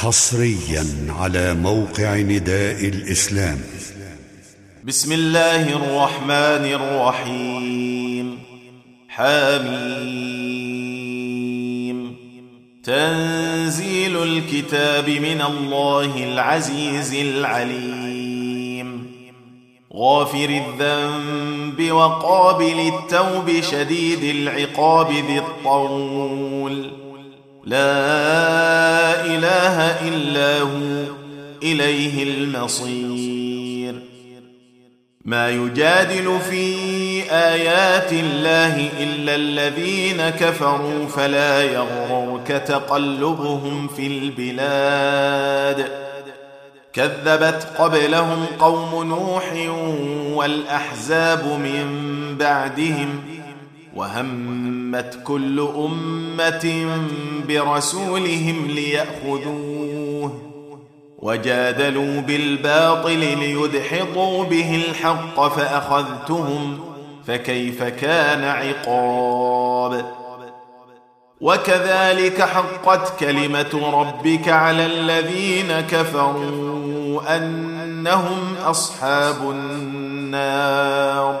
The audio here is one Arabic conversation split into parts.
حصريا على موقع نداء الإسلام. بسم الله الرحمن الرحيم. حميم. تنزيل الكتاب من الله العزيز العليم. غافر الذنب وقابل التوب شديد العقاب ذي الطول. لا إله إلا هو إليه المصير. ما يجادل في آيات الله إلا الذين كفروا فلا يغررك تقلبهم في البلاد. كذبت قبلهم قوم نوح والأحزاب من بعدهم وهمت كل أمة برسولهم ليأخذوه وجادلوا بالباطل ليدحضوا به الحق فأخذتهم فكيف كان عقاب؟ وكذلك حقت كلمة ربك على الذين كفروا أنهم أصحاب النار.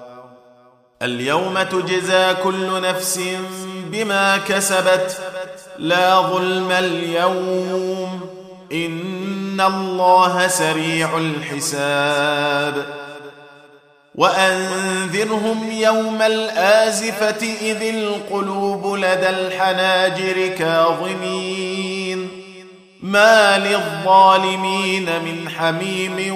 اليوم تجزى كل نفس بما كسبت. لا ظلم اليوم. إن الله سريع الحساب. وأنذرهم يوم الآزفة إذ القلوب لدى الحناجر كاظمين. ما للظالمين من حميم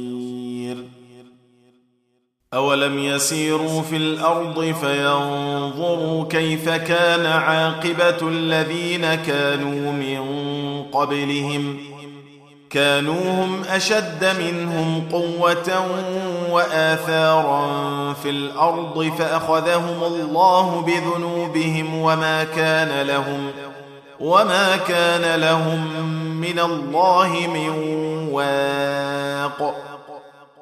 اولم يسيروا في الأرض فينظروا كيف كان عاقبه الذين كانوا من قبلهم كانوا هم اشد منهم قوه واثارا في الأرض فاخذهم الله بذنوبهم وما كان لهم وما كان لهم من الله من واق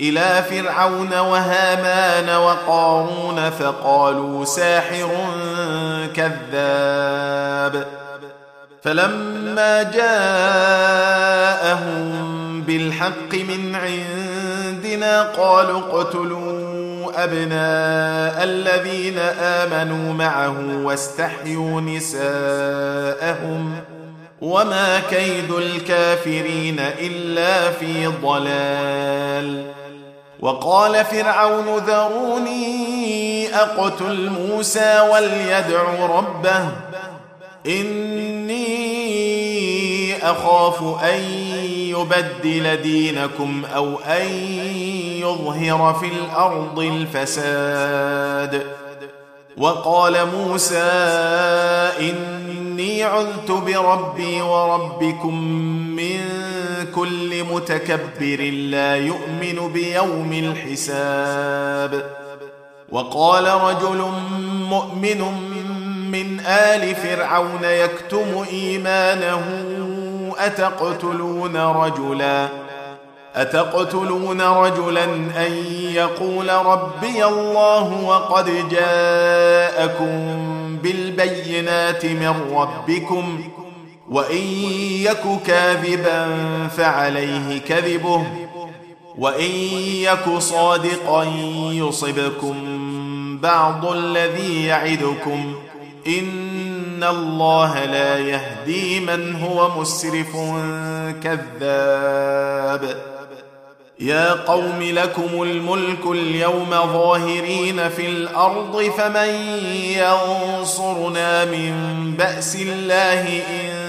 إلى فرعون وهامان وقارون فقالوا ساحر كذاب. فلما جاءهم بالحق من عندنا قالوا اقتلوا أبناء الذين آمنوا معه واستحيوا نساءهم وما كيد الكافرين إلا في ضلال. وقال فرعون ذروني أقتل موسى وليدع ربه. إني أخاف أن يبدل دينكم أو أن يظهر في الأرض الفساد. وقال موسى إني عذت بربي وربكم متكبر لا يؤمن بيوم الحساب. وقال رجل مؤمن من آل فرعون يكتم إيمانه أتقتلون رجلا؟ أتقتلون رجلا أن يقول ربي الله وقد جاءكم بالبينات من ربكم؟ وإن يك كاذبا فعليه كذبه وإن يك صادقا يصبكم بعض الذي يعدكم إن الله لا يهدي من هو مسرف كذاب يا قوم لكم الملك اليوم ظاهرين في الأرض فمن ينصرنا من بأس الله إن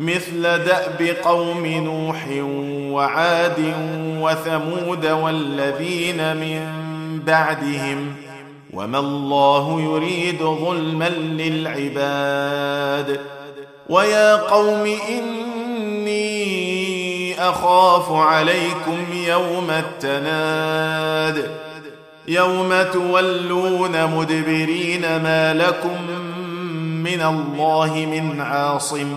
مثل دأب قوم نوح وعاد وثمود والذين من بعدهم وما الله يريد ظلما للعباد ويا قوم إني أخاف عليكم يوم التناد يوم تولون مدبرين ما لكم من الله من عاصم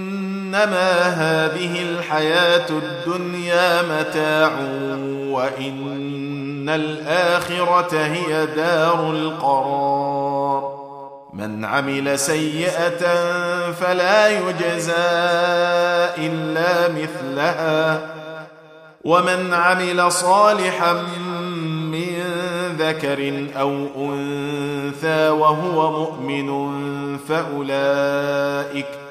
إنما هذه الحياة الدنيا متاع وإن الآخرة هي دار القرار. من عمل سيئة فلا يجزى إلا مثلها. ومن عمل صالحا من ذكر أو أنثى وهو مؤمن فأولئك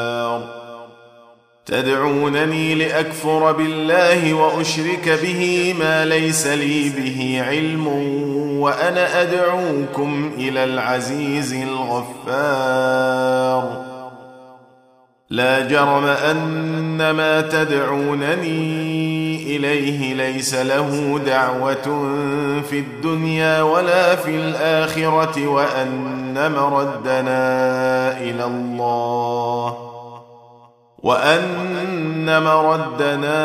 تدعونني لأكفر بالله وأشرك به ما ليس لي به علم وأنا أدعوكم إلى العزيز الغفار. لا جرم أن ما تدعونني إليه ليس له دعوة في الدنيا ولا في الآخرة وأن مردنا إلى الله. وأن مردنا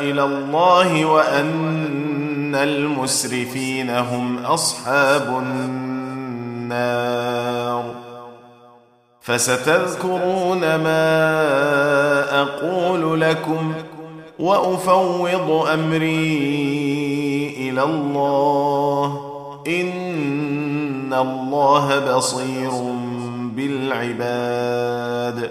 إلى الله وأن المسرفين هم أصحاب النار. فستذكرون ما أقول لكم وأفوض أمري إلى الله. إن الله بصير بالعباد.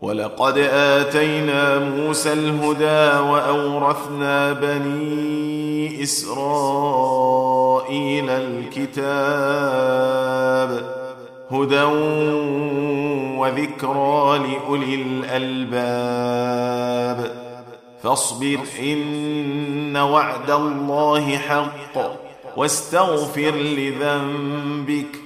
ولقد آتينا موسى الهدى وأورثنا بني إسرائيل الكتاب هدى وذكرى لأولي الألباب. فاصبر إن وعد الله حق. واستغفر لذنبك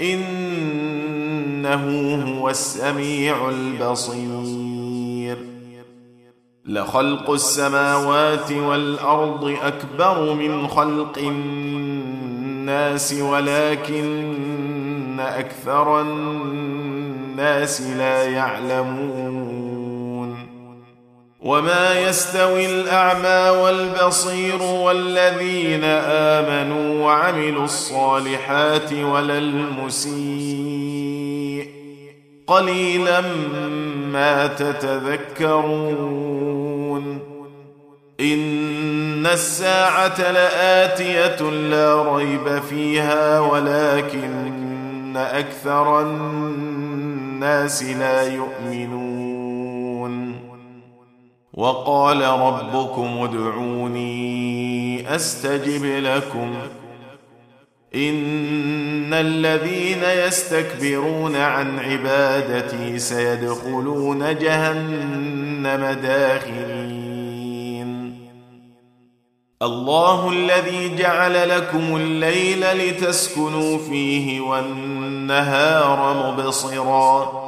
إنه هو السميع البصير. لخلق السماوات والأرض أكبر من خلق الناس ولكن أكثر الناس لا يعلمون. وما يستوي الأعمى والبصير والذين آمنوا وعملوا الصالحات ولا المسيء. قليلا ما تتذكرون. إن الساعة لآتية لا ريب فيها ولكن أكثر الناس لا يؤمنون. وقال ربكم ادعوني أستجب لكم. إن الذين يستكبرون عن عبادتي سيدخلون جهنم داخلين الله الذي جعل لكم الليل لتسكنوا فيه والنهار مبصرا.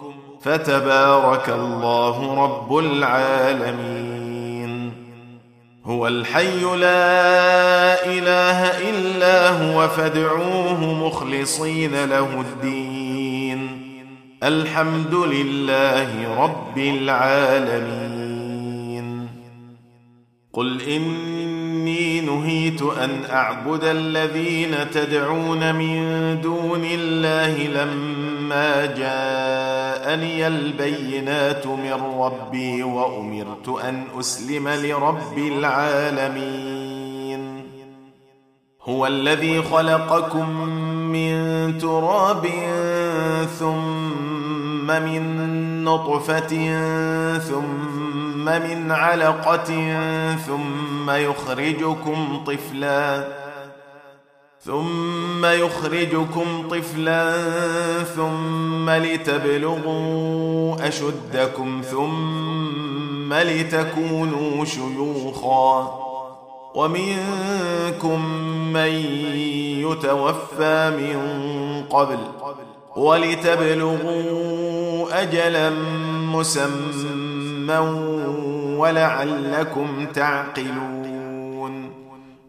فتبارك الله رب العالمين. هو الحي لا إله إلا هو فادعوه مخلصين له الدين. الحمد لله رب العالمين. قل إني نهيت أن أعبد الذين تدعون من دون الله لما جاءني البينات من ربي وأمرت أن أسلم لرب العالمين. هو الذي خلقكم من تراب ثم من نطفة ثم من علقة ثم يخرجكم طفلا ثم يخرجكم طفلا ثم لتبلغوا أشدكم ثم لتكونوا شيوخا ومنكم من يتوفى من قبل ولتبلغوا أجلا مسمى ولعلكم تعقلون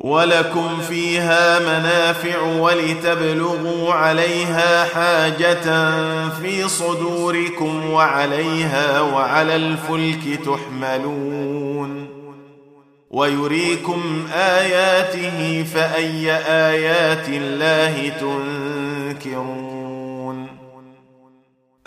ولكم فيها منافع ولتبلغوا عليها حاجة في صدوركم وعليها وعلى الفلك تحملون. ويريكم آياته فأي آيات الله تنكرون.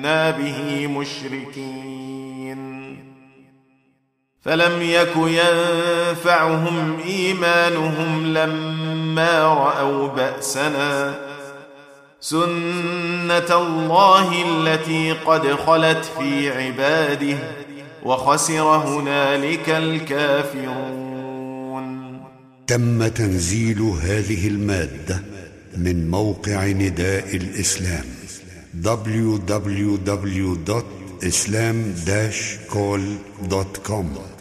كنا به مشركين. فلم يك ينفعهم إيمانهم لما رأوا بأسنا. سنة الله التي قد خلت في عباده وخسر هنالك الكافرون. تم تنزيل هذه المادة من موقع نداء الإسلام. www.islam-call.com